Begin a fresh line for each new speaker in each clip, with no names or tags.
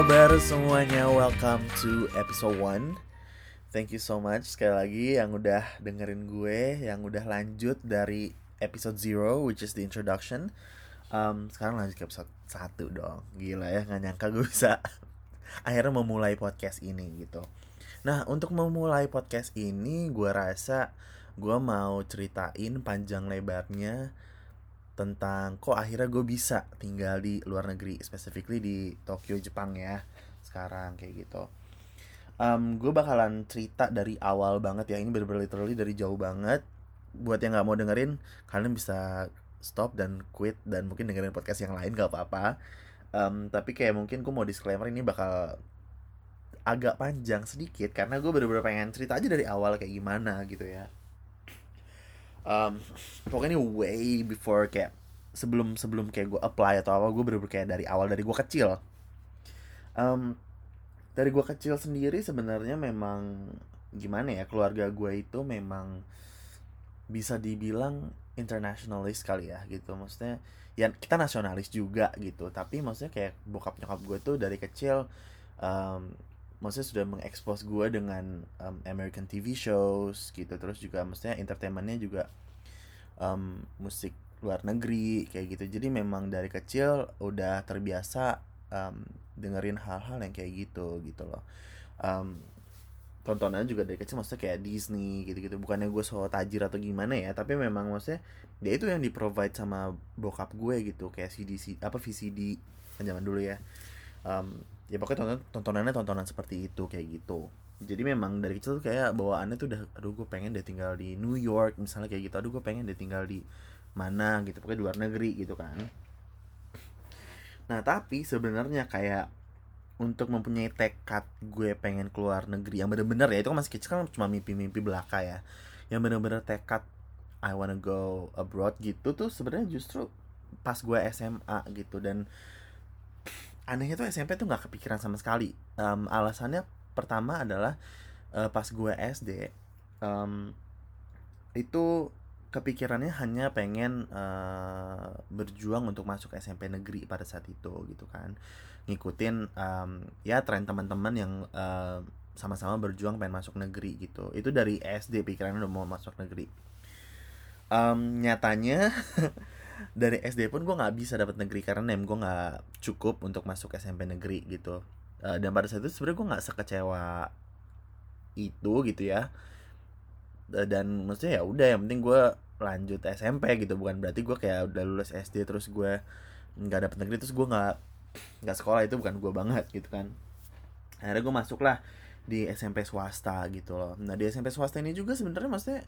Kabar semuanya? Welcome to episode 1 Thank you so much sekali lagi yang udah dengerin gue Yang udah lanjut dari episode 0 which is the introduction. Um, Sekarang lanjut ke episode 1 dong. Gila ya gak nyangka gue bisa Akhirnya memulai podcast ini gitu. Nah untuk memulai podcast ini gue rasa Gue mau ceritain panjang lebarnya tentang kok akhirnya gue bisa tinggal di luar negeri, specifically di Tokyo, Jepang ya sekarang kayak gitu. Um, gue bakalan cerita dari awal banget ya ini bener-bener literally dari jauh banget. Buat yang nggak mau dengerin, kalian bisa stop dan quit dan mungkin dengerin podcast yang lain gak apa-apa. Um, tapi kayak mungkin gue mau disclaimer ini bakal agak panjang sedikit karena gue bener-bener pengen cerita aja dari awal kayak gimana gitu ya um, pokoknya ini way before kayak sebelum sebelum kayak gue apply atau apa gue bener-bener kayak dari awal dari gue kecil. Um, dari gue kecil sendiri sebenarnya memang gimana ya keluarga gue itu memang bisa dibilang internasionalis kali ya gitu. Maksudnya ya kita nasionalis juga gitu. Tapi maksudnya kayak bokap nyokap gue tuh dari kecil um, maksudnya sudah mengekspos gue dengan um, American TV shows gitu. Terus juga maksudnya entertainmentnya juga um, musik luar negeri kayak gitu. Jadi memang dari kecil udah terbiasa um, dengerin hal-hal yang kayak gitu gitu loh. Um, tontonan juga dari kecil maksudnya kayak Disney gitu-gitu. Bukannya gue so tajir atau gimana ya tapi memang maksudnya dia itu yang di provide sama bokap gue gitu. Kayak CD, apa VCD zaman dulu ya. Um, ya pokoknya tonton tontonannya tontonan seperti itu kayak gitu. Jadi memang dari kecil tuh kayak bawaannya tuh udah aduh gue pengen deh tinggal di New York misalnya kayak gitu. Aduh gue pengen deh tinggal di mana gitu. Pokoknya di luar negeri gitu kan. Nah tapi sebenarnya kayak untuk mempunyai tekad gue pengen keluar negeri yang bener-bener ya itu kan masih kecil kan cuma mimpi-mimpi belaka ya. Yang bener-bener tekad I wanna go abroad gitu tuh sebenarnya justru pas gue SMA gitu. Dan anehnya tuh SMP tuh nggak kepikiran sama sekali. Um, alasannya pertama adalah uh, pas gue SD um, itu kepikirannya hanya pengen uh, berjuang untuk masuk SMP negeri pada saat itu gitu kan. Ngikutin um, ya tren teman-teman yang uh, sama-sama berjuang pengen masuk negeri gitu. Itu dari SD pikirannya udah mau masuk negeri. Um, nyatanya dari SD pun gue nggak bisa dapat negeri karena nem gue nggak cukup untuk masuk SMP negeri gitu. Uh, dan pada saat itu sebenarnya gue nggak sekecewa itu gitu ya. Dan maksudnya ya udah yang penting gue lanjut SMP gitu. Bukan berarti gue kayak udah lulus SD terus gue nggak dapet negeri terus gue nggak nggak sekolah. Itu bukan gue banget gitu kan. Akhirnya gue masuk lah di SMP swasta gitu loh. Nah di SMP swasta ini juga sebenarnya maksudnya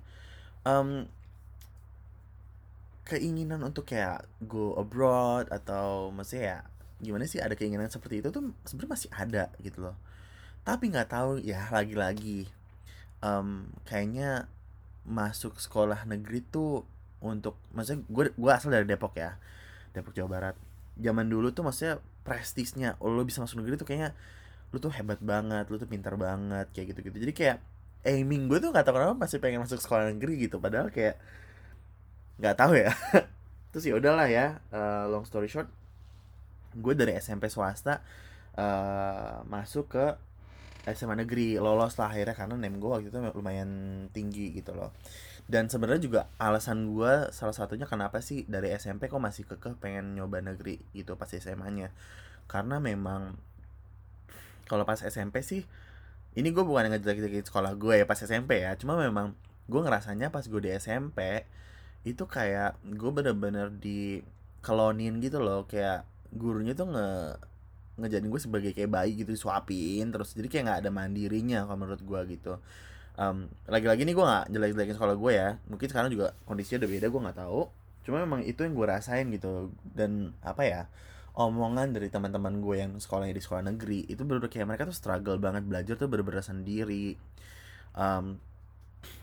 um, keinginan untuk kayak go abroad atau maksudnya ya gimana sih ada keinginan seperti itu tuh sebenarnya masih ada gitu loh. Tapi nggak tahu ya lagi-lagi um, kayaknya masuk sekolah negeri tuh untuk maksudnya gue gue asal dari Depok ya Depok Jawa Barat. Zaman dulu tuh maksudnya prestisnya lo bisa masuk negeri tuh kayaknya lu tuh hebat banget lu tuh pintar banget kayak gitu gitu jadi kayak aiming gue tuh nggak tahu kenapa masih pengen masuk sekolah negeri gitu. Padahal kayak nggak tahu ya. Terus ya udahlah ya uh, long story short gue dari SMP swasta uh, masuk ke SMA negeri lolos lah akhirnya karena name gue waktu itu lumayan tinggi gitu loh. Dan sebenarnya juga alasan gue salah satunya kenapa sih dari SMP kok masih kekeh pengen nyoba negeri gitu pas SMA-nya karena memang kalau pas SMP sih ini gue bukan ngejelek-jelekin sekolah gue ya pas SMP ya cuma memang gue ngerasanya pas gue di SMP itu kayak gue bener-bener di kelonin gitu loh kayak gurunya tuh nge ngejadiin gue sebagai kayak bayi gitu disuapin terus. Jadi kayak nggak ada mandirinya kalau menurut gue gitu. Um, lagi-lagi nih gue nggak jelek-jelekin sekolah gue ya. Mungkin sekarang juga kondisinya udah beda gue nggak tahu. Cuma memang itu yang gue rasain gitu. Dan apa ya omongan dari teman-teman gue yang sekolahnya di sekolah negeri itu bener, kayak mereka tuh struggle banget belajar tuh bener-bener sendiri. Um,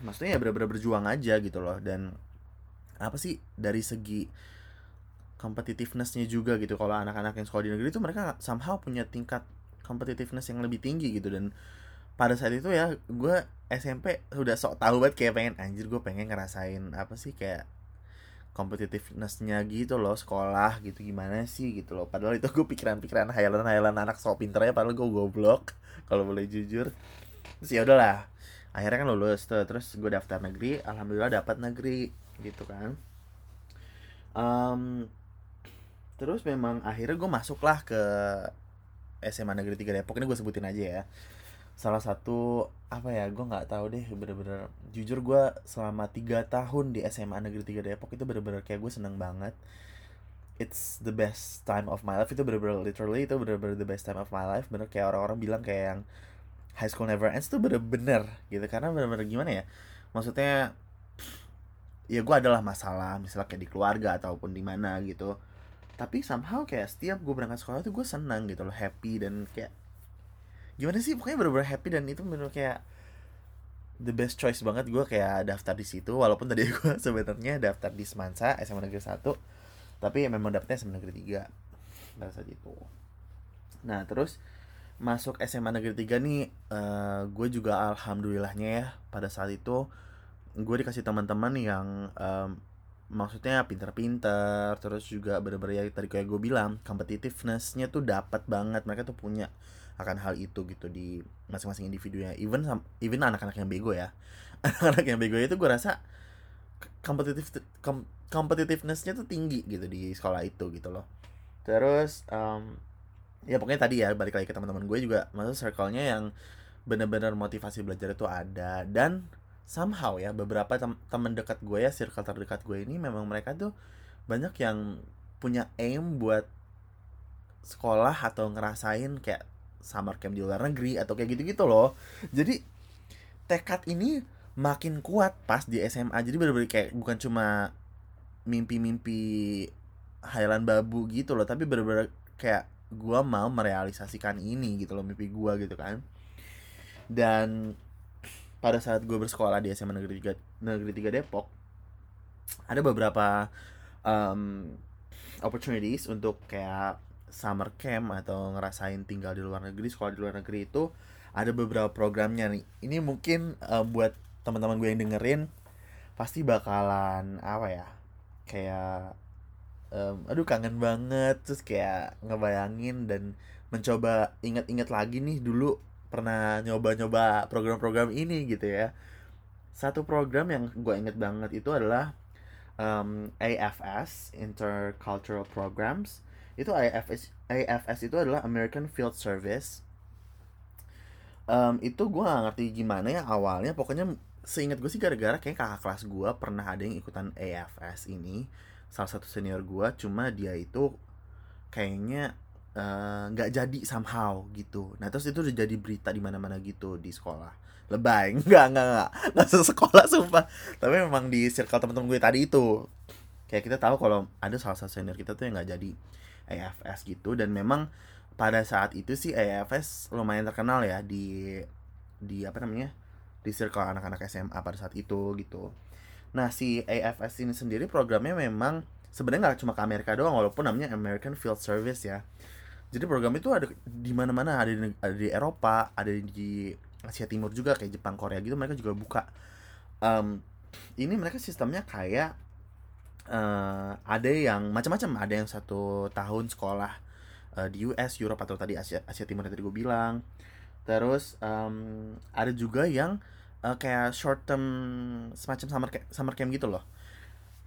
maksudnya ya bener-bener berjuang aja gitu loh. Dan apa sih dari segi competitivenessnya juga gitu kalau anak-anak yang sekolah di negeri itu mereka somehow punya tingkat competitiveness yang lebih tinggi gitu. Dan pada saat itu ya gue SMP udah sok tahu banget kayak pengen anjir gue pengen ngerasain apa sih kayak competitivenessnya gitu loh sekolah gitu gimana sih? Gitu loh. Padahal itu gue pikiran-pikiran hayalan-hayalan anak sok pinternya padahal gue goblok kalau boleh jujur. Terus ya udahlah akhirnya kan lulus tuh terus gue daftar negeri alhamdulillah dapat negeri gitu kan. Um, terus memang akhirnya gue masuklah ke SMA Negeri 3 Depok. Ini gue sebutin aja ya. Salah satu apa ya gue nggak tahu deh bener-bener. Jujur gue selama tiga tahun di SMA Negeri 3 Depok itu bener-bener kayak gue seneng banget. It's the best time of my life. Itu bener-bener literally itu bener-bener the best time of my life. Bener kayak orang-orang bilang kayak yang high school never ends tuh bener-bener gitu. Karena bener-bener gimana ya maksudnya ya gue adalah masalah misalnya kayak di keluarga ataupun di mana gitu. Tapi somehow kayak setiap gue berangkat sekolah tuh gue senang gitu loh happy dan kayak gimana sih pokoknya bener-bener happy dan itu bener kayak the best choice banget gue kayak daftar di situ. Walaupun tadi gue sebenarnya daftar di Semansa SMA Negeri 1 tapi ya memang dapetnya SMA Negeri 3 pada saat itu nah terus masuk SMA Negeri 3 nih uh, gue juga alhamdulillahnya ya pada saat itu gue dikasih teman-teman yang um, maksudnya pinter-pinter terus juga bener-bener ya tadi kayak gue bilang competitivenessnya tuh dapat banget. Mereka tuh punya akan hal itu gitu di masing-masing individunya even even anak-anak yang bego ya. Anak-anak yang bego itu gue rasa kompetitif kom, competitivenessnya tuh tinggi gitu di sekolah itu gitu loh. Terus um, ya pokoknya tadi ya balik lagi ke teman-teman gue juga maksud circle-nya yang bener-bener motivasi belajar itu ada. Dan somehow ya beberapa teman dekat gue ya circle terdekat gue ini memang mereka tuh banyak yang punya aim buat sekolah atau ngerasain kayak summer camp di luar negeri atau kayak gitu-gitu loh. Jadi tekad ini makin kuat pas di SMA jadi bener-bener kayak bukan cuma mimpi-mimpi Highland Babu gitu loh tapi bener-bener kayak gue mau merealisasikan ini gitu loh mimpi gue gitu kan. Dan pada saat gue bersekolah di SMA Negeri 3, Negeri 3 Depok ada beberapa um, opportunities untuk kayak summer camp atau ngerasain tinggal di luar negeri sekolah di luar negeri itu ada beberapa programnya nih. Ini mungkin uh, buat teman-teman gue yang dengerin pasti bakalan apa ya kayak um, aduh kangen banget terus kayak ngebayangin dan mencoba inget-inget lagi nih dulu pernah nyoba-nyoba program-program ini gitu ya. Satu program yang gue inget banget itu adalah um, AFS Intercultural Programs. Itu AFS AFS itu adalah American Field Service. Um, itu gue gak ngerti gimana ya awalnya. Pokoknya seingat gue sih gara-gara kayak kakak kelas gue pernah ada yang ikutan AFS ini. Salah satu senior gue cuma dia itu kayaknya nggak uh, jadi somehow gitu. Nah terus itu udah jadi berita di mana-mana gitu di sekolah. Lebay. Nggak nggak nggak. Nggak sekolah sumpah. Tapi memang di circle teman-teman gue tadi itu kayak kita tahu kalau ada salah satu senior kita tuh yang nggak jadi AFS gitu. Dan memang pada saat itu sih AFS lumayan terkenal ya di di apa namanya? Di circle anak-anak SMA pada saat itu gitu. Nah si AFS ini sendiri programnya memang sebenarnya nggak cuma ke Amerika doang walaupun namanya American Field Service ya. Jadi program itu ada di mana-mana ada di, ada di Eropa, ada di Asia Timur juga kayak Jepang, Korea gitu mereka juga buka. Um, ini mereka sistemnya kayak uh, ada yang macam-macam. Ada yang satu tahun sekolah uh, di US Europe atau tadi Asia Asia Timur yang tadi gue bilang. Terus um, ada juga yang uh, kayak short term semacam summer summer camp gitu loh.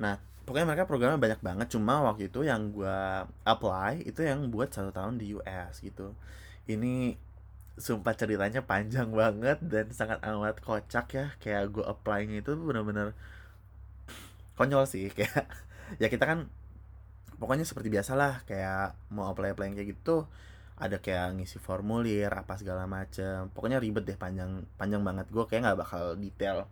Nah pokoknya mereka programnya banyak banget cuma waktu itu yang gue apply itu yang buat satu tahun di US gitu. Ini sumpah ceritanya panjang banget dan sangat amat kocak ya kayak gue apply-nya itu bener-bener konyol sih kayak ya kita kan pokoknya seperti biasa lah kayak mau apply apply kayak gitu ada kayak ngisi formulir apa segala macem. Pokoknya ribet deh panjang panjang banget. Gue kayak nggak bakal detail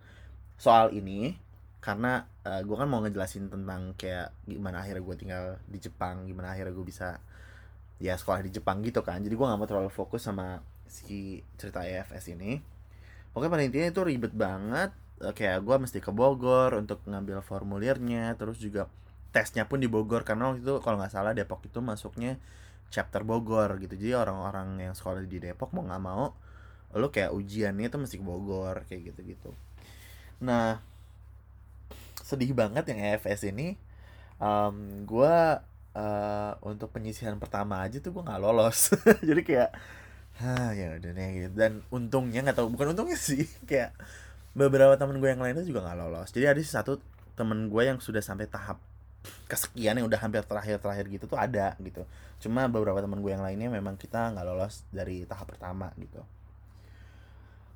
soal ini karena uh, eh, gue kan mau ngejelasin tentang kayak gimana akhirnya gue tinggal di Jepang gimana akhirnya gue bisa ya sekolah di Jepang gitu kan. Jadi gue nggak mau terlalu fokus sama si cerita EFS ini. Pokoknya pada intinya itu ribet banget. Eh, kayak gue mesti ke Bogor untuk ngambil formulirnya terus juga tesnya pun di Bogor. Karena waktu itu kalau nggak salah Depok itu masuknya chapter Bogor gitu. Jadi orang-orang yang sekolah di Depok mau nggak mau lo kayak ujiannya itu mesti ke Bogor kayak gitu gitu nah sedih banget yang EFS ini. Um, gue uh, untuk penyisihan pertama aja tuh gue nggak lolos. Jadi kayak Hah, ya udah nih gitu. dan untungnya nggak tahu bukan untungnya sih kayak beberapa temen gue yang lainnya juga nggak lolos. Jadi ada satu temen gue yang sudah sampai tahap kesekian yang udah hampir terakhir terakhir gitu tuh ada gitu. Cuma beberapa temen gue yang lainnya memang kita nggak lolos dari tahap pertama gitu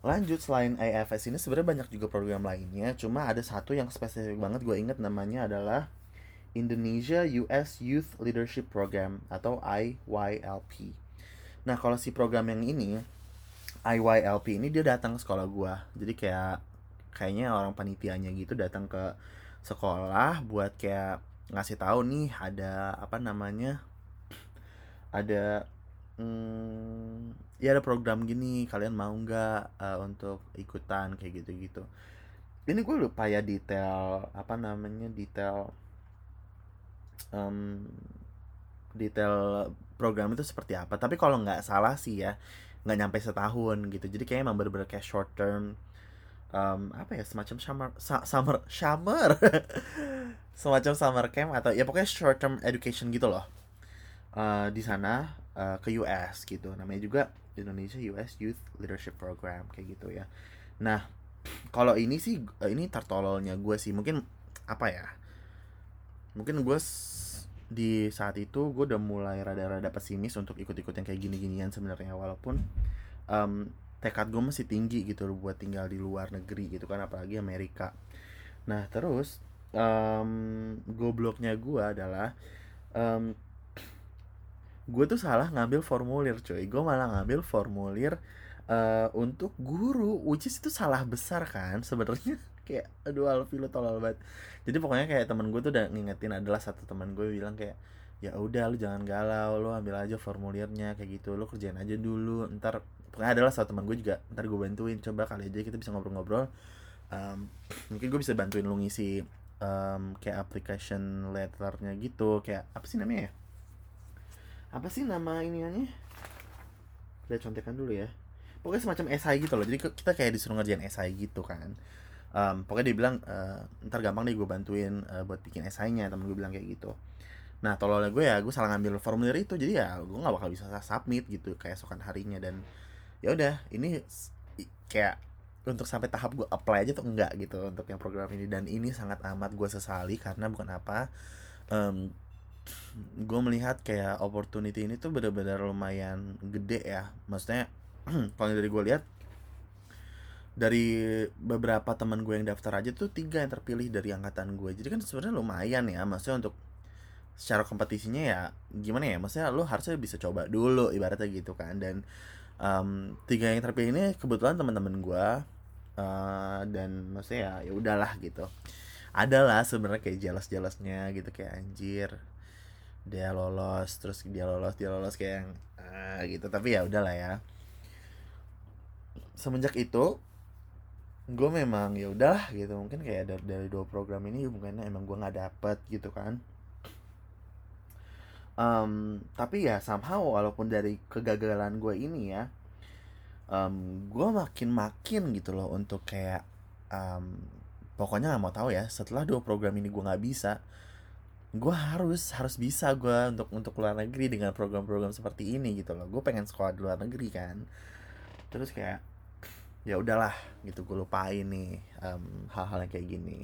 lanjut selain IFS ini sebenarnya banyak juga program lainnya cuma ada satu yang spesifik banget gue inget namanya adalah Indonesia US Youth Leadership Program atau IYLP. Nah kalau si program yang ini IYLP ini dia datang ke sekolah gua. Jadi kayak kayaknya orang panitianya gitu datang ke sekolah buat kayak ngasih tahu nih ada apa namanya ada hmm, ya ada program gini kalian mau nggak uh, untuk ikutan kayak gitu gitu ini gue lupa ya detail apa namanya detail um, detail program itu seperti apa. Tapi kalau nggak salah sih ya nggak nyampe setahun gitu. Jadi kayaknya emang bener-bener kayak short term um, apa ya semacam summer summer summer. Semacam summer camp atau ya pokoknya short term education gitu loh. Uh, di sana uh, ke US gitu. Namanya juga Indonesia US Youth Leadership Program kayak gitu ya. Nah kalau ini sih ini tertololnya gue sih. Mungkin apa ya mungkin gue di saat itu gue udah mulai rada-rada pesimis untuk ikut-ikut yang kayak gini-ginian sebenarnya. Walaupun um, tekad gue masih tinggi gitu buat tinggal di luar negeri gitu kan apalagi Amerika. Nah terus um, gobloknya gue adalah um, gue tuh salah ngambil formulir coy. Gue malah ngambil formulir uh, untuk guru which is itu salah besar kan sebenarnya. Kayak aduh Alfi lu tolol banget. Jadi pokoknya kayak temen gue tuh udah ngingetin adalah satu teman gue bilang kayak ya udah lu jangan galau lu ambil aja formulirnya kayak gitu. Lu kerjain aja dulu ntar pokoknya adalah satu teman gue juga ntar gue bantuin coba kali aja kita bisa ngobrol-ngobrol. Um, mungkin gue bisa bantuin lu ngisi um, kayak application letternya gitu. Kayak apa sih namanya ya apa sih nama iniannya? Udah contekan dulu ya. Pokoknya semacam esai gitu loh. Jadi kita kayak disuruh ngerjain esai gitu kan. Um, pokoknya dia bilang uh, ntar gampang deh gue bantuin uh, buat bikin esainya temen gue bilang kayak gitu. Nah tololnya gue ya gue salah ngambil formulir itu. Jadi ya gue nggak bakal bisa submit gitu kayak esokan harinya. Dan ya udah ini kayak untuk sampai tahap gue apply aja tuh enggak gitu untuk yang program ini. Dan ini sangat amat gue sesali karena bukan apa um, gue melihat kayak opportunity ini tuh benar-benar lumayan gede ya. Maksudnya kalau dari gue lihat dari beberapa teman gue yang daftar aja tuh tiga yang terpilih dari angkatan gue jadi kan sebenarnya lumayan ya. Maksudnya untuk secara kompetisinya ya gimana ya? Maksudnya lo harusnya bisa coba dulu ibaratnya gitu kan. Dan um, tiga yang terpilih ini kebetulan teman-teman gue uh, dan maksudnya ya ya udahlah gitu. Ada lah sebenarnya kayak jelas-jelasnya gitu kayak anjir dia lolos terus dia lolos dia lolos kayak yang uh, gitu. Tapi ya udahlah ya. Semenjak itu gue memang ya udah gitu. Mungkin kayak dari, dari dua program ini mungkin emang gue nggak dapet gitu kan. Um, tapi ya somehow walaupun dari kegagalan gue ini ya um, gue makin makin gitu loh untuk kayak um, pokoknya nggak mau tahu ya setelah dua program ini gue nggak bisa gue harus harus bisa gue untuk untuk luar negeri dengan program-program seperti ini gitu loh. Gue pengen sekolah di luar negeri kan. Terus kayak ya udahlah gitu gue lupain nih um, hal-hal yang kayak gini.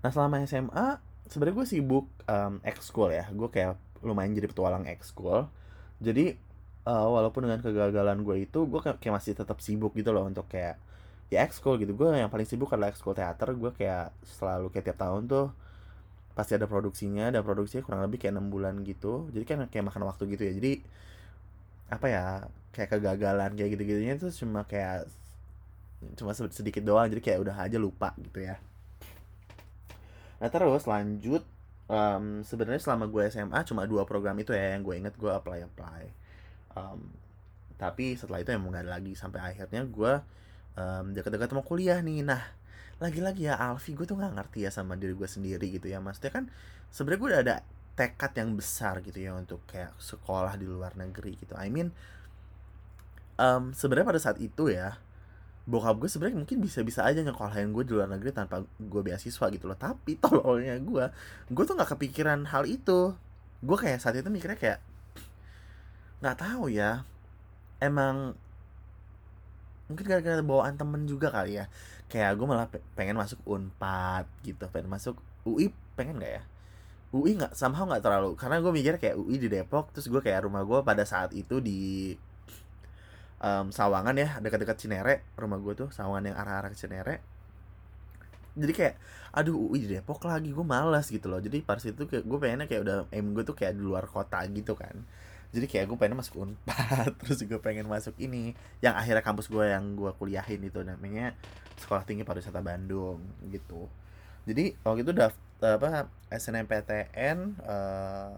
Nah selama SMA sebenarnya gue sibuk um, ekskul ya. Gue kayak lumayan jadi petualang ekskul. Jadi uh, walaupun dengan kegagalan gue itu gue kayak, kayak masih tetap sibuk gitu loh untuk kayak ya ekskul gitu. Gue yang paling sibuk adalah ekskul teater. Gue kayak selalu kayak tiap tahun tuh pasti ada produksinya dan produksinya kurang lebih kayak enam bulan gitu. Jadi kan kayak makan waktu gitu ya. Jadi apa ya kayak kegagalan kayak gitu gitunya tuh cuma kayak cuma sedikit doang. Jadi kayak udah aja lupa gitu ya. Nah terus lanjut um, sebenarnya selama gue SMA cuma dua program itu ya yang gue inget gue apply apply. Um, tapi setelah itu emang gak ada lagi. Sampai akhirnya gue um, dekat-dekat mau kuliah nih. Nah lagi-lagi ya Alfi gue tuh nggak ngerti ya sama diri gue sendiri gitu ya. Maksudnya kan sebenarnya gue udah ada tekad yang besar gitu ya untuk kayak sekolah di luar negeri gitu. I mean um, sebenarnya pada saat itu ya bokap gue sebenarnya mungkin bisa-bisa aja nyekolahin gue di luar negeri tanpa gue beasiswa gitu loh. Tapi tololnya gue gue tuh nggak kepikiran hal itu. Gue kayak saat itu mikirnya kayak nggak tahu ya emang mungkin gara-gara bawaan temen juga kali ya kayak gue malah pengen masuk unpad gitu pengen masuk UI pengen nggak ya? UI nggak somehow nggak terlalu karena gue mikir kayak UI di Depok terus gue kayak rumah gue pada saat itu di um, Sawangan ya dekat-dekat Cinere rumah gue tuh Sawangan yang arah-arah ke Cinere. Jadi kayak aduh UI di Depok lagi gue malas gitu loh. Jadi pas itu gue pengennya kayak udah aim gue tuh kayak di luar kota gitu kan jadi kayak gue pengen masuk unpad terus gue pengen masuk ini yang akhirnya kampus gue yang gue kuliahin itu namanya sekolah tinggi pariwisata Bandung gitu. Jadi waktu itu udah apa SNMPTN uh,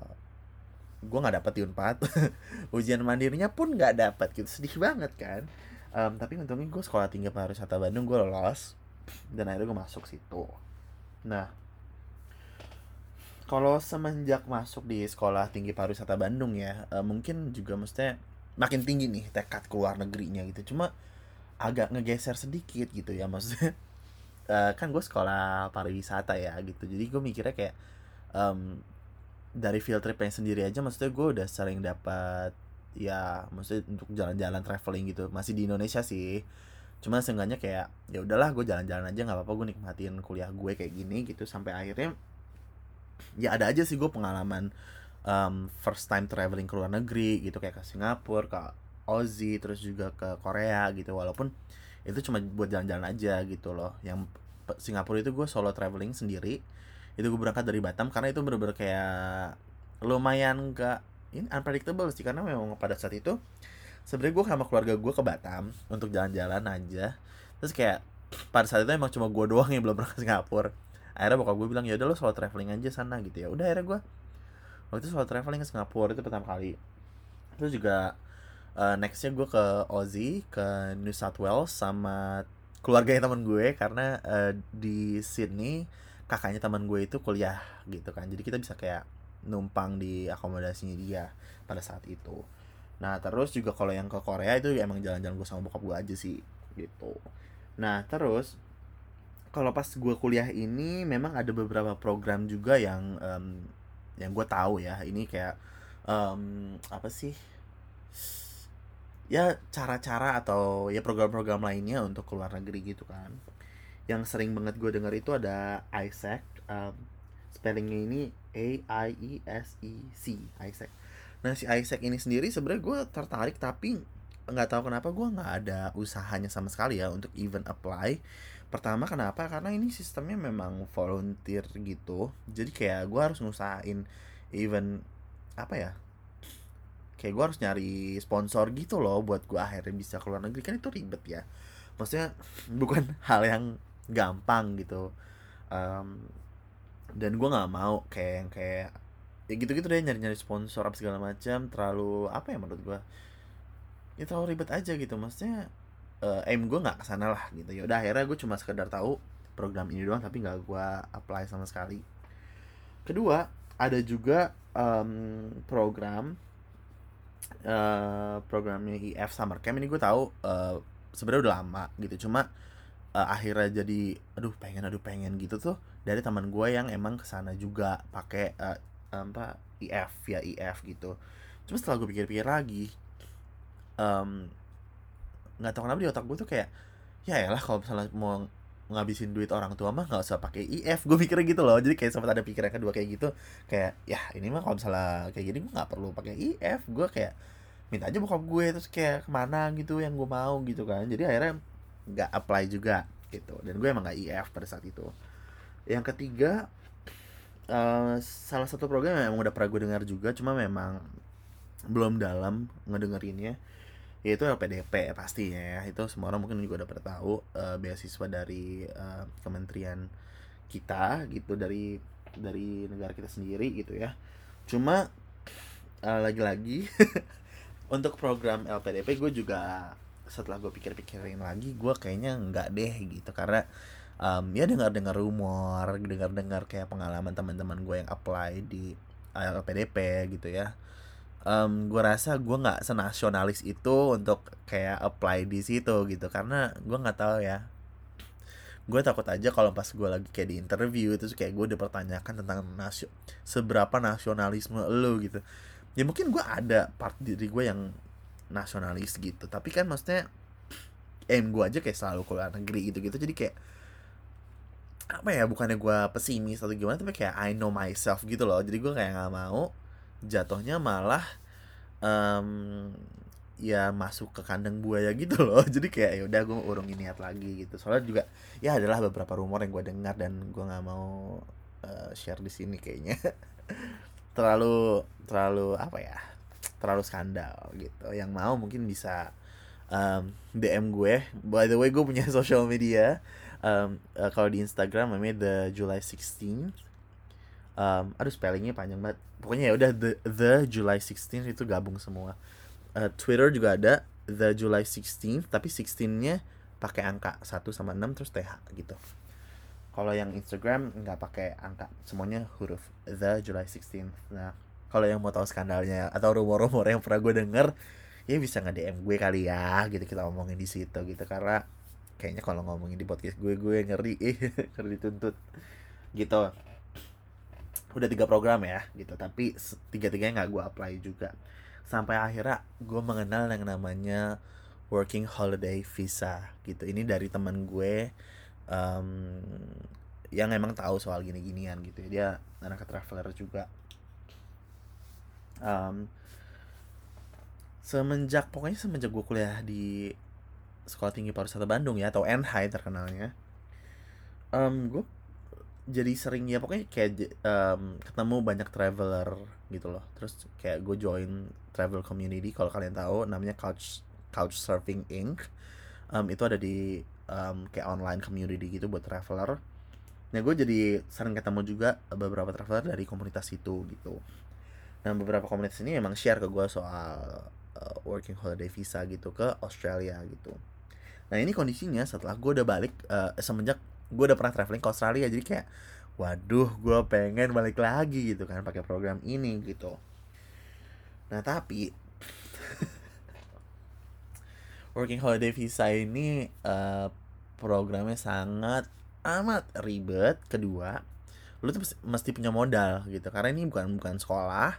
gue nggak dapet di unpad. Ujian mandirinya pun nggak dapet gitu. Sedih banget kan? Um, tapi untungnya gue sekolah tinggi pariwisata Bandung gue lolos dan akhirnya gue masuk situ. Nah kalau semenjak masuk di sekolah tinggi pariwisata Bandung ya uh, mungkin juga mestinya makin tinggi nih tekad keluar negerinya gitu. Cuma agak ngegeser sedikit gitu ya maksudnya uh, kan gue sekolah pariwisata ya gitu. Jadi gue mikirnya kayak um, dari field tripnya sendiri aja maksudnya gue udah sering dapat ya maksudnya untuk jalan-jalan traveling gitu. Masih di Indonesia sih. Cuma seenggaknya kayak ya udahlah gue jalan-jalan aja nggak apa-apa gue nikmatin kuliah gue kayak gini gitu. Sampai akhirnya ya ada aja sih gue pengalaman um, first time traveling ke luar negeri gitu kayak ke Singapura ke Aussie terus juga ke Korea gitu. Walaupun itu cuma buat jalan-jalan aja gitu loh. Yang Singapura itu gue solo traveling sendiri. Itu gue berangkat dari Batam karena itu bener-bener kayak lumayan gak ini unpredictable sih. Karena memang pada saat itu sebenarnya gue sama keluarga gue ke Batam untuk jalan-jalan aja. Terus kayak pada saat itu emang cuma gue doang yang belum pernah ke Singapura akhirnya bokap gue bilang ya udah lo solo traveling aja sana gitu ya. Udah akhirnya gue waktu itu solo traveling ke Singapura itu pertama kali. Terus juga uh, nextnya gue ke Aussie ke New South Wales sama keluarga teman gue. Karena uh, di Sydney kakaknya teman gue itu kuliah gitu kan. Jadi kita bisa kayak numpang di akomodasinya dia pada saat itu. Nah terus juga kalau yang ke Korea itu emang jalan-jalan gue sama bokap gue aja sih gitu. Nah terus kalau pas gue kuliah ini memang ada beberapa program juga yang um, yang gue tahu ya. Ini kayak um, apa sih? Ya cara-cara atau ya program-program lainnya untuk keluar negeri gitu kan. Yang sering banget gue denger itu ada Isaac um, spellingnya ini A I E S E C Isaac. Nah si Isaac ini sendiri sebenarnya gue tertarik tapi nggak tahu kenapa gue nggak ada usahanya sama sekali ya untuk even apply. Pertama kenapa? Karena ini sistemnya memang volunteer gitu. Jadi kayak gue harus ngusahain even apa ya kayak gue harus nyari sponsor gitu loh buat gue akhirnya bisa keluar negeri. Kan itu ribet ya. Maksudnya bukan hal yang gampang gitu. Um, dan gue nggak mau kayak kayak ya gitu-gitu deh nyari-nyari sponsor apa segala macam. Terlalu apa ya menurut gue ya terlalu ribet aja gitu. Maksudnya uh, aim gue nggak ke sana lah gitu. Ya udah akhirnya gue cuma sekedar tahu program ini doang tapi nggak gue apply sama sekali. Kedua ada juga um, program uh, programnya IF Summer Camp. Ini gue tahu uh, sebenarnya udah lama gitu. Cuma uh, akhirnya jadi aduh pengen aduh pengen gitu tuh dari teman gue yang emang ke sana juga pakai uh, apa IF ya IF gitu. Cuma setelah gue pikir-pikir lagi nggak um, tahu kenapa di otak gue tuh kayak ya lah kalau misalnya mau ngabisin duit orang tua mah nggak usah pakai IF gue mikirnya gitu loh. Jadi kayak sempat ada pikiran kedua kayak gitu. Kayak ya ini mah kalau misalnya kayak gini gue nggak perlu pakai IF gue kayak minta aja bokap gue terus kayak ke mana gitu yang gue mau? Gitu kan. Jadi akhirnya nggak apply juga gitu. Dan gue emang nggak IF pada saat itu. Yang ketiga uh, salah satu program yang emang udah pernah gue dengar juga cuma memang belum dalam ngedengerinnya yaitu LPDP pastinya ya. Itu semua orang mungkin juga udah pernah tahu uh, beasiswa dari uh, kementerian kita gitu dari dari negara kita sendiri gitu ya. Cuma uh, lagi-lagi untuk program LPDP gue juga setelah gue pikir-pikirin lagi gue kayaknya nggak deh gitu. Karena um, ya dengar-dengar rumor dengar-dengar kayak pengalaman teman-teman gue yang apply di LPDP gitu ya um, gue rasa gue nggak senasionalis itu untuk kayak apply di situ gitu. Karena gue nggak tahu ya. Gue takut aja kalau pas gue lagi kayak di interview itu kayak gue dipertanyakan tentang nasio seberapa nasionalisme lo gitu. Ya mungkin gue ada part diri gue yang nasionalis gitu. Tapi kan maksudnya aim gue aja kayak selalu keluar negeri gitu gitu jadi kayak apa ya bukannya gue pesimis atau gimana tapi kayak I know myself gitu loh. Jadi gue kayak nggak mau jatuhnya malah um, ya masuk ke kandang buaya gitu loh. Jadi kayak ya udah gue urungin niat lagi gitu. Soalnya juga ya adalah beberapa rumor yang gue dengar dan gue nggak mau uh, share di sini kayaknya. Terlalu terlalu apa ya terlalu skandal gitu. Yang mau mungkin bisa um, DM gue. By the way gue punya social media. Um, uh, kalau di Instagram namanya the July 16 um, aduh spellingnya panjang banget pokoknya ya udah the the July 16 itu gabung semua uh, Twitter juga ada the July 16 tapi 16-nya pakai angka 1 sama 6 terus TH gitu. Kalau yang Instagram nggak pakai angka, semuanya huruf the July 16. Nah, kalau yang mau tahu skandalnya atau rumor-rumor yang pernah gue denger, ya bisa nge DM gue kali ya, gitu kita ngomongin di situ gitu karena kayaknya kalau ngomongin di podcast gue gue ngeri, eh ngeri dituntut gitu. Udah tiga program ya gitu, tapi tiga-tiganya nggak gue apply juga. Sampai akhirnya gue mengenal yang namanya working holiday visa gitu. Ini dari teman gue um, yang emang tahu soal gini-ginian gitu ya. Dia anak traveler juga. Um, semenjak pokoknya semenjak gue kuliah di sekolah tinggi pariwisata Bandung ya atau NHI terkenalnya um, gue jadi sering ya pokoknya kayak um, ketemu banyak traveler gitu loh. Terus kayak gue join travel community kalau kalian tahu namanya couch couch surfing inc. Um, itu ada di um, kayak online community gitu buat traveler. Nah gue jadi sering ketemu juga beberapa traveler dari komunitas itu gitu. Nah beberapa komunitas ini emang share ke gue soal uh, working holiday visa gitu ke Australia gitu. Nah ini kondisinya setelah gue udah balik uh, semenjak gue udah pernah traveling ke Australia jadi kayak waduh gue pengen balik lagi gitu kan pakai program ini gitu. Nah tapi working holiday visa ini uh, programnya sangat amat ribet. Kedua lu tuh mesti punya modal gitu. Karena ini bukan bukan sekolah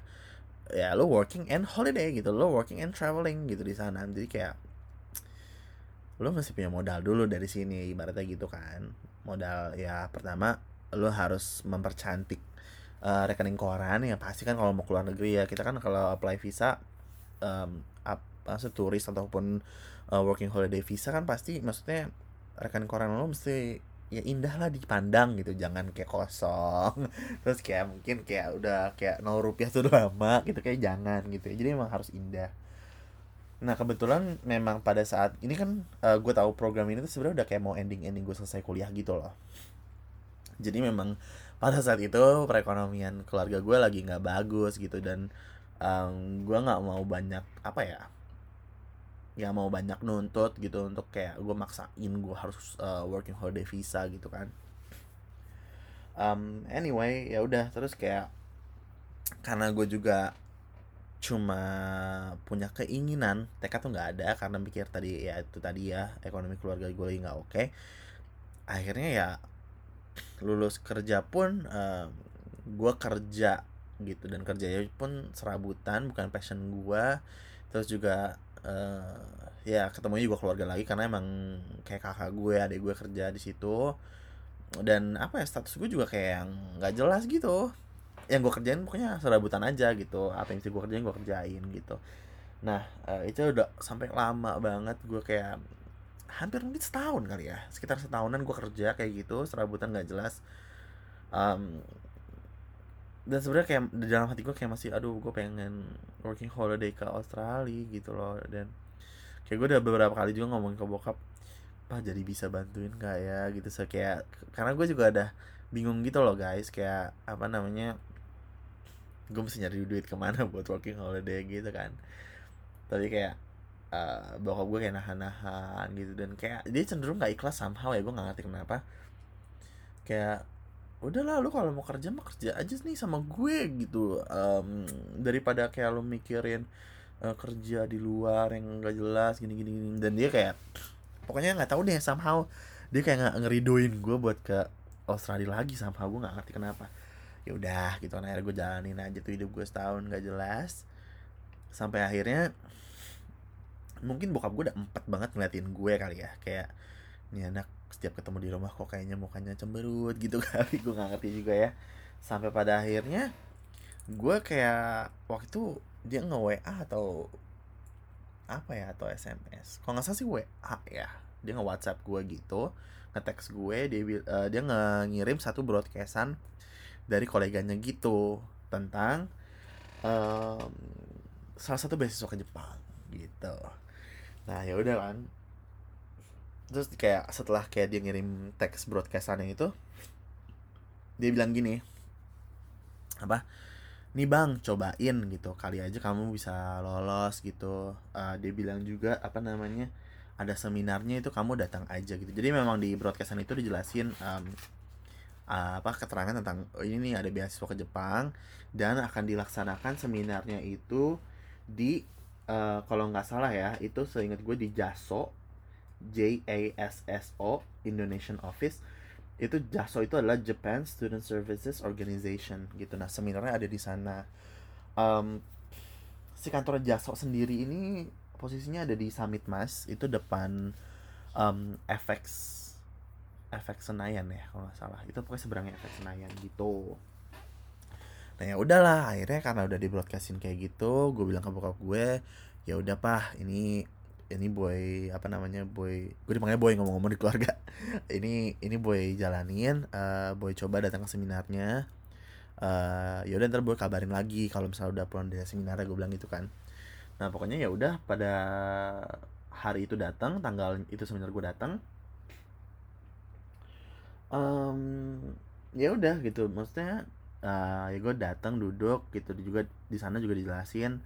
ya lu working and holiday gitu. Lu working and traveling gitu di sana. Jadi kayak lu mesti punya modal dulu dari sini ibaratnya gitu kan modal ya pertama lo harus mempercantik uh, rekening koran ya pasti kan kalau mau keluar negeri ya. Kita kan kalau apply visa um, apa turis ataupun uh, working holiday visa kan pasti maksudnya rekening koran lo mesti ya indah lah dipandang gitu. Jangan kayak kosong. Terus kayak mungkin kayak udah kayak nol rupiah tuh lama gitu. Kayak jangan gitu ya. Jadi emang harus indah Nah kebetulan memang pada saat ini kan uh, gue tahu program ini tuh sebenarnya udah kayak mau ending ending gue selesai kuliah gitu loh. Jadi memang pada saat itu perekonomian keluarga gue lagi nggak bagus gitu dan um, gue nggak mau banyak apa ya nggak mau banyak nuntut gitu untuk kayak gue maksain gue harus uh, working holiday visa gitu kan um, anyway ya udah terus kayak karena gue juga cuma punya keinginan tekad tuh nggak ada karena mikir tadi ya itu tadi ya ekonomi keluarga gue lagi nggak oke. Akhirnya ya lulus kerja pun uh, gue kerja gitu dan kerjanya pun serabutan bukan passion gue. Terus juga uh, ya ketemu juga keluarga lagi karena emang kayak kakak gue adik gue kerja di situ. Dan apa ya status gue juga kayak yang nggak jelas gitu yang gue kerjain pokoknya serabutan aja gitu. Apa yang mesti gue kerjain gue kerjain gitu. Nah uh, itu udah sampai lama banget gue kayak hampir mungkin setahun kali ya. Sekitar setahunan gue kerja kayak gitu serabutan nggak jelas. Um, dan sebenarnya kayak di dalam hati gue kayak masih aduh gue pengen working holiday ke Australia gitu loh. Dan kayak gue udah beberapa kali juga ngomong ke bokap pak jadi bisa bantuin gak ya? Gitu so kayak karena gue juga ada bingung gitu loh guys. Kayak apa namanya gue mesti nyari duit ke mana buat working holiday gitu kan. Tapi kayak uh, bokap gue kayak nahan-nahan gitu. Dan kayak dia cenderung gak ikhlas somehow ya gue gak ngerti kenapa. Kayak udahlah lu kalau mau kerja mah kerja aja nih sama gue gitu. Um, daripada kayak lu mikirin uh, kerja di luar yang gak jelas gini gini, gini. dan dia kayak pokoknya nggak tahu deh somehow. Dia kayak nggak ngeridoin gue buat ke Australia lagi somehow. Gue nggak ngerti kenapa ya udah gitu kan akhirnya gue jalanin aja tuh hidup gue setahun gak jelas. Sampai akhirnya mungkin bokap gue udah empat banget ngeliatin gue kali ya kayak ini anak setiap ketemu di rumah kok kayaknya mukanya cemberut gitu kali gue nggak ngerti juga ya. Sampai pada akhirnya gue kayak waktu itu dia nge WA atau apa ya atau SMS kalau nggak salah sih WA ya dia nge WhatsApp gue gitu nge text gue dia uh, dia ngirim satu broadcastan dari koleganya gitu tentang um, salah satu beasiswa ke Jepang gitu. Nah ya udah kan. Terus kayak setelah kayak dia ngirim teks broadcastannya itu dia bilang gini apa? Nih bang cobain gitu. Kali aja kamu bisa lolos gitu. Uh, dia bilang juga apa namanya ada seminarnya itu kamu datang aja gitu. Jadi memang di broadcastan itu dijelasin um, apa keterangan tentang oh, ini nih ada beasiswa ke Jepang dan akan dilaksanakan seminarnya itu di uh, kalau nggak salah ya itu seingat gue di Jaso JASSO Indonesian Office. Itu JASO itu adalah Japan Student Services Organization gitu. Nah seminarnya ada di sana. Um, si kantor JASO sendiri ini posisinya ada di Summit Mas itu depan um, FX FX Senayan ya kalau nggak salah. Itu pokoknya seberangnya FX Senayan gitu. Nah ya udahlah akhirnya karena udah di broadcastin kayak gitu gue bilang ke bokap gue ya udah pak ini ini boy apa namanya boy gue dipanggil boy ngomong-ngomong di keluarga. Ini ini boy jalanin uh, boy coba datang ke seminarnya. Uh, ya udah ntar boy kabarin lagi kalau misalnya udah pulang dari seminar gue bilang gitu kan. Nah pokoknya ya udah pada hari itu datang tanggal itu seminar gue datang um, ya udah gitu. Maksudnya uh, ya gue datang duduk gitu. Juga di sana juga dijelasin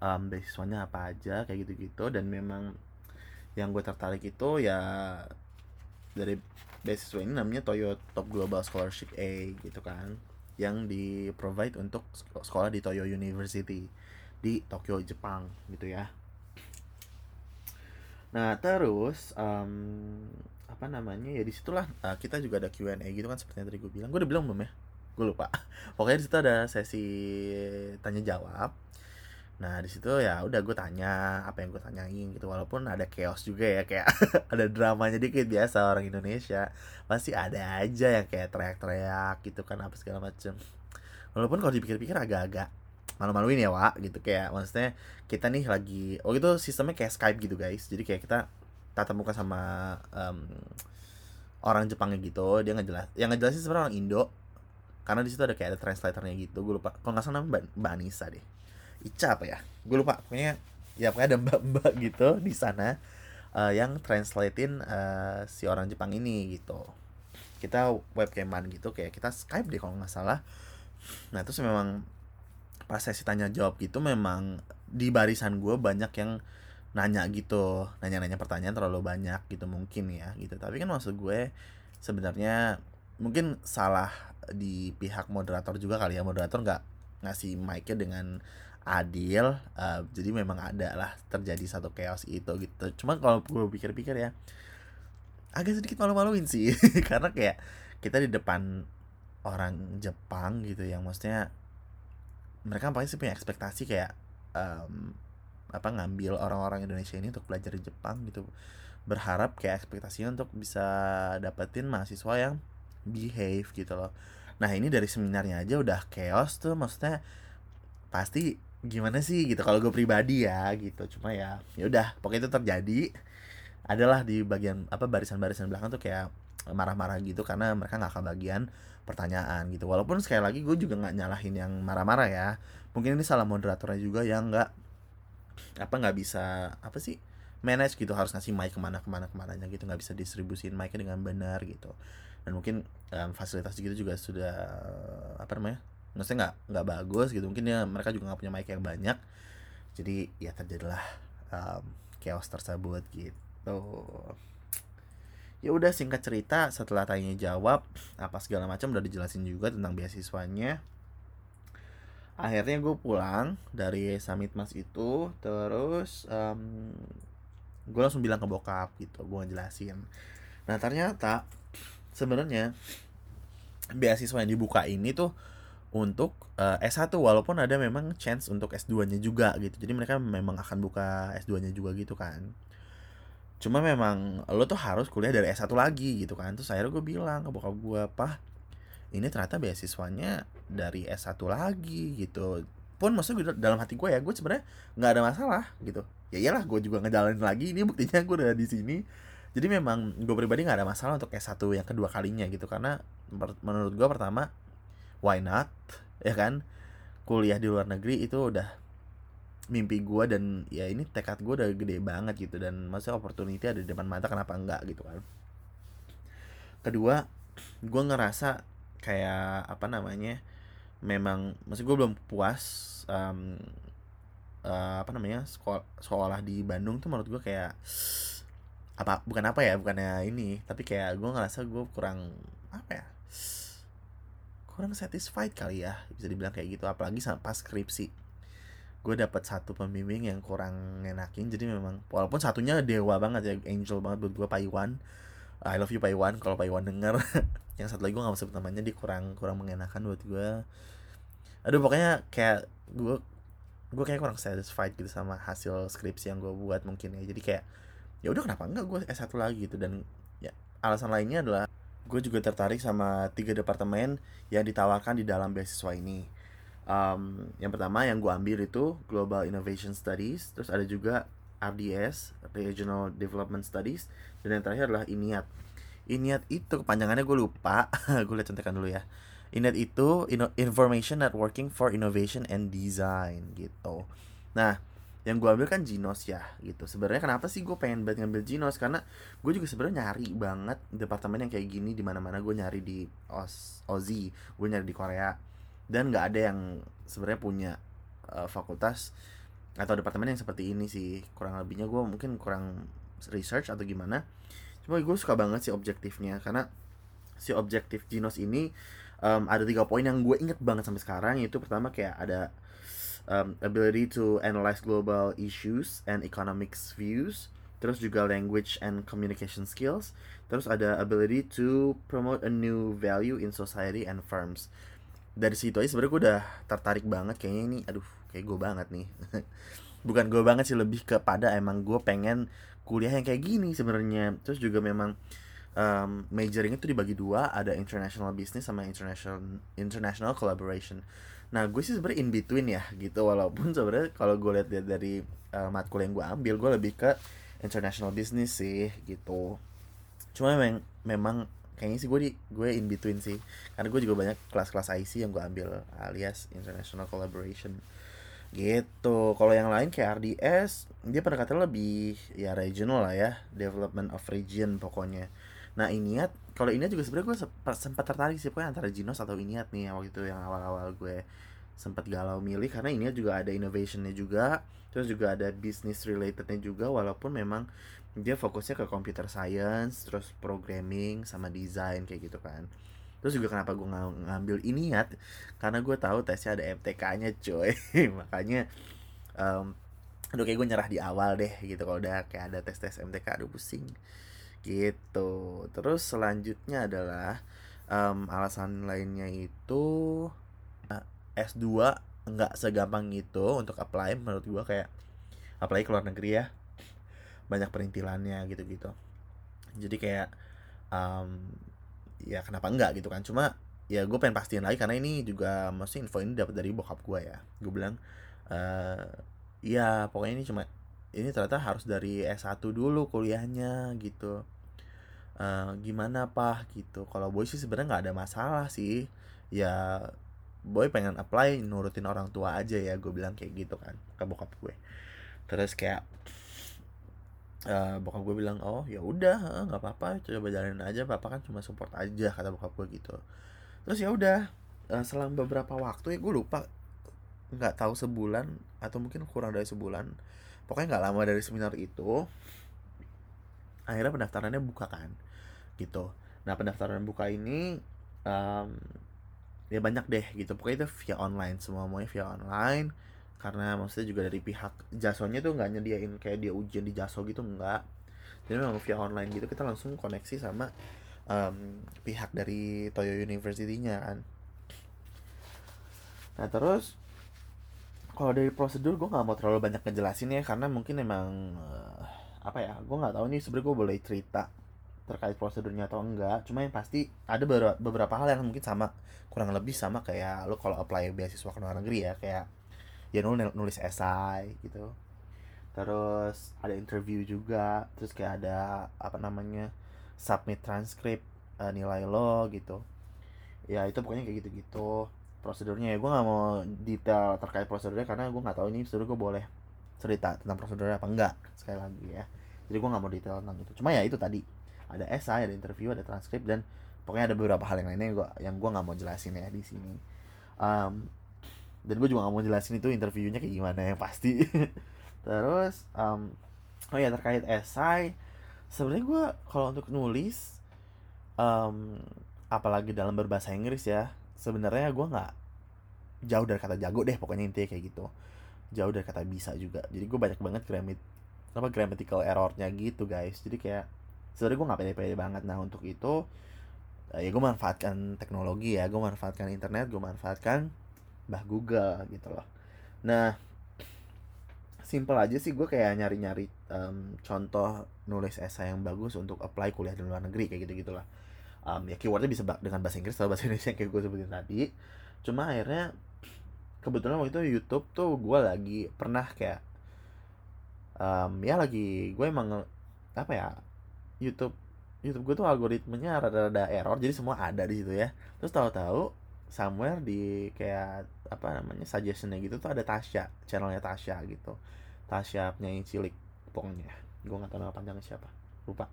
um, beasiswanya apa aja kayak gitu-gitu. Dan memang yang gue tertarik itu ya dari beasiswa ini namanya Toyo Top Global Scholarship A gitu kan. Yang di provide untuk sekolah di Toyo University di Tokyo Jepang gitu ya. Nah terus um, apa namanya ya di situlah uh, kita juga ada Q&A gitu kan seperti yang tadi gue bilang. Gue udah bilang belum ya? Gue lupa. Pokoknya di situ ada sesi tanya jawab. Nah di situ ya udah gue tanya apa yang gue tanyain gitu. Walaupun ada chaos juga ya kayak ada dramanya dikit biasa orang Indonesia. Pasti ada aja yang kayak teriak-teriak gitu kan apa segala macem. Walaupun kalau dipikir-pikir agak-agak malu-maluin ya Wak gitu. Kayak maksudnya kita nih lagi oh itu sistemnya kayak Skype gitu guys. Jadi kayak kita tatap muka sama um, orang Jepangnya gitu dia ngejelas yang ngejelasin sebenarnya orang Indo karena di situ ada kayak ada translatornya gitu gue lupa. Kalau nggak salah namanya Mbak, Mbak Anissa deh. Ica apa ya? Gue lupa pokoknya ya pokoknya ada mbak-mbak gitu di sana uh, yang translatein uh, si orang Jepang ini gitu. Kita webcaman gitu kayak kita Skype deh kalau nggak salah. Nah terus memang pas sesi tanya jawab gitu memang di barisan gue banyak yang nanya gitu nanya-nanya pertanyaan terlalu banyak gitu mungkin ya gitu. Tapi kan maksud gue sebenarnya mungkin salah di pihak moderator juga kali ya. Moderator nggak ngasih mic-nya dengan adil uh, jadi memang ada lah terjadi satu chaos itu gitu. Cuman kalau gue pikir-pikir ya agak sedikit malu-maluin sih. Karena kayak kita di depan orang Jepang gitu yang maksudnya mereka pasti punya ekspektasi kayak um, apa ngambil orang-orang Indonesia ini untuk belajar di Jepang gitu. Berharap kayak ekspektasinya untuk bisa dapetin mahasiswa yang behave gitu loh. Nah ini dari seminarnya aja udah chaos tuh maksudnya pasti gimana sih gitu kalau gue pribadi ya gitu. Cuma ya ya udah pokoknya itu terjadi. Adalah di bagian apa barisan-barisan belakang tuh kayak marah-marah gitu karena mereka nggak bagian pertanyaan gitu. Walaupun sekali lagi gue juga nggak nyalahin yang marah-marah ya. Mungkin ini salah moderatornya juga yang nggak apa nggak bisa apa sih manage gitu harus ngasih mic ke mana ke mana ke mananya gitu nggak bisa distribusin mic dengan benar gitu. Dan mungkin um, fasilitas gitu juga sudah apa namanya maksudnya nggak nggak bagus gitu mungkin ya mereka juga nggak punya mic yang banyak. Jadi ya terjadilah um, chaos tersebut gitu. Ya udah singkat cerita setelah tanya jawab apa segala macam udah dijelasin juga tentang beasiswanya akhirnya gue pulang dari summit mas itu terus um, gue langsung bilang ke bokap gitu gue ngejelasin nah ternyata sebenarnya beasiswa yang dibuka ini tuh untuk uh, S1 walaupun ada memang chance untuk S2-nya juga gitu. Jadi mereka memang akan buka S2-nya juga gitu kan. Cuma memang lo tuh harus kuliah dari S1 lagi gitu kan. Terus akhirnya gue bilang ke bokap gue apa ini ternyata beasiswanya dari S1 lagi gitu. Pun maksudnya dalam hati gue ya gue sebenarnya nggak ada masalah gitu. Ya iyalah gue juga ngejalanin lagi ini buktinya gue udah di sini. Jadi memang gue pribadi nggak ada masalah untuk S1 yang kedua kalinya gitu. Karena menurut gue pertama why not ya kan? Kuliah di luar negeri itu udah mimpi gue dan ya ini tekad gue udah gede banget gitu. Dan masa opportunity ada di depan mata kenapa enggak gitu kan? Kedua gue ngerasa kayak apa namanya memang masih gue belum puas um, uh, apa namanya sekolah, sekolah di Bandung tuh menurut gue kayak apa bukan apa ya bukannya ini tapi kayak gue ngerasa gue kurang apa ya kurang satisfied kali ya bisa dibilang kayak gitu. Apalagi pas skripsi. Gue dapat satu pembimbing yang kurang enakin jadi memang walaupun satunya dewa banget ya angel banget buat gue Paiwan I love you Paiwan kalau Paiwan denger. Yang satu lagi gue gak sebut namanya dia kurang kurang mengenakan buat gue aduh pokoknya kayak gue gue kayak kurang satisfied gitu sama hasil skripsi yang gue buat mungkin ya. Jadi kayak ya udah kenapa enggak gue S1 lagi gitu. Dan ya alasan lainnya adalah gue juga tertarik sama tiga departemen yang ditawarkan di dalam beasiswa ini. Um, yang pertama yang gue ambil itu Global Innovation Studies. Terus ada juga RDS Regional Development Studies dan yang terakhir adalah INIAT INIAT itu kepanjangannya gue lupa. Gue lihat contekan dulu ya. INIAT itu Information Networking for Innovation and Design gitu. Nah yang gue ambil kan Ginos ya gitu. Sebenarnya kenapa sih gue pengen banget ngambil Ginos? Karena gue juga sebenarnya nyari banget departemen yang kayak gini di mana mana gue nyari di Oz Aussie gue nyari di Korea. Dan nggak ada yang sebenarnya punya uh, fakultas atau departemen yang seperti ini sih. Kurang lebihnya gue mungkin kurang research atau gimana. Cuma gue suka banget sih objektifnya. Karena si objektif Ginos ini um, ada tiga poin yang gue inget banget sampai sekarang. Yaitu pertama kayak ada um, ability to analyze global issues and economics views. Terus juga language and communication skills. Terus ada ability to promote a new value in society and firms. Dari situ aja sebenarnya gue udah tertarik banget kayaknya ini. Aduh kayak gue banget nih. Bukan gue banget sih lebih kepada emang gue pengen kuliah yang kayak gini sebenarnya. Terus juga memang um, majoring itu dibagi dua ada international business sama international international collaboration. Nah gue sih sebenarnya in between ya gitu. Walaupun sebenarnya kalau gue lihat dari uh, matkul yang gue ambil gue lebih ke international business sih gitu. Cuma memang memang kayaknya sih gue di gue in between sih. Karena gue juga banyak kelas-kelas IC yang gue ambil alias international collaboration gitu. Kalau yang lain kayak RDS dia pendekatan lebih ya regional lah ya. Development of region pokoknya. Nah Iniat kalau Iniat juga sebenarnya gue sempat, tertarik sih pokoknya antara Ginos atau Iniat nih waktu itu yang awal-awal gue sempat galau milih. Karena Iniat juga ada innovationnya juga terus juga ada business relatednya juga. Walaupun memang dia fokusnya ke computer science terus programming sama desain kayak gitu kan terus juga kenapa gue ng ngambil ini ya karena gue tahu tesnya ada MTK-nya coy. Makanya um, aduh kayak gue nyerah di awal deh gitu. Kalau udah kayak ada tes tes MTK aduh pusing. Gitu. Terus selanjutnya adalah um, alasan lainnya itu uh, S2 nggak segampang itu untuk apply. Menurut gue kayak apply ke luar negeri ya. Banyak perintilannya gitu-gitu. Jadi kayak um, ya kenapa enggak gitu kan. Cuma ya gue pengen pastiin lagi karena ini juga mesti info ini dapat dari bokap gue ya. Gue bilang uh, ya pokoknya ini cuma ini ternyata harus dari S1 dulu kuliahnya gitu. Uh, gimana pak gitu. Kalau boy sih sebenarnya nggak ada masalah sih. Ya boy pengen apply nurutin orang tua aja ya gue bilang kayak gitu kan ke bokap gue. Terus kayak uh, bokap gue bilang oh ya udah nggak apa-apa coba jalanin aja papa kan cuma support aja kata bokap gue gitu. Terus ya udah uh, selang beberapa waktu ya gue lupa nggak tahu sebulan atau mungkin kurang dari sebulan pokoknya nggak lama dari seminar itu akhirnya pendaftarannya buka kan gitu. Nah pendaftaran buka ini um, ya banyak deh gitu pokoknya itu via online semua semuanya via online karena maksudnya juga dari pihak jasonya tuh nggak nyediain kayak dia ujian di jaso gitu nggak. Jadi memang via online gitu kita langsung koneksi sama um, pihak dari Toyo University-nya kan. Nah terus kalau dari prosedur gue nggak mau terlalu banyak ngejelasin ya karena mungkin emang uh, apa ya gue nggak tahu nih sebenarnya gue boleh cerita terkait prosedurnya atau enggak. Cuma yang pasti ada beberapa, beberapa hal yang mungkin sama kurang lebih sama kayak lo kalau apply beasiswa ke luar negeri ya kayak ya nulis nulis esai gitu. Terus ada interview juga terus kayak ada apa namanya submit transkrip uh, nilai lo gitu. Ya itu pokoknya kayak gitu-gitu prosedurnya. Ya gue nggak mau detail terkait prosedurnya karena gue nggak tahu ini sebenarnya gue boleh cerita tentang prosedurnya apa enggak sekali lagi ya. Jadi gue nggak mau detail tentang itu. Cuma ya itu tadi. Ada esai ada interview ada transkrip dan pokoknya ada beberapa hal yang lainnya yang gue yang gue nggak mau jelasin ya di sini. Um, dan gue juga nggak mau jelasin itu interviewnya kayak gimana yang pasti. Terus um, oh ya terkait esai sebenarnya gue kalau untuk nulis um, apalagi dalam berbahasa Inggris ya sebenarnya gue nggak jauh dari kata jago deh pokoknya intinya kayak gitu. Jauh dari kata bisa juga. Jadi gue banyak banget grammat apa grammatical errornya gitu guys. Jadi kayak sebenarnya gue nggak pede-pede banget. Nah untuk itu ya gue manfaatkan teknologi ya gue manfaatkan internet gue manfaatkan bah Google gitu loh. Nah simple aja sih gue kayak nyari-nyari um, contoh nulis esai yang bagus untuk apply kuliah di luar negeri kayak gitu gitulah um, ya keywordnya bisa dengan bahasa Inggris atau bahasa Indonesia kayak gue sebutin tadi. Cuma akhirnya kebetulan waktu itu YouTube tuh gue lagi pernah kayak um, ya lagi gue emang apa ya YouTube YouTube gue tuh algoritmenya rada-rada error jadi semua ada di situ ya. Terus tahu-tahu somewhere di kayak apa namanya suggestionnya gitu tuh ada Tasya channelnya Tasya gitu. Tasya penyanyi cilik pokoknya. Gue nggak tahu nama panjangnya siapa. Lupa.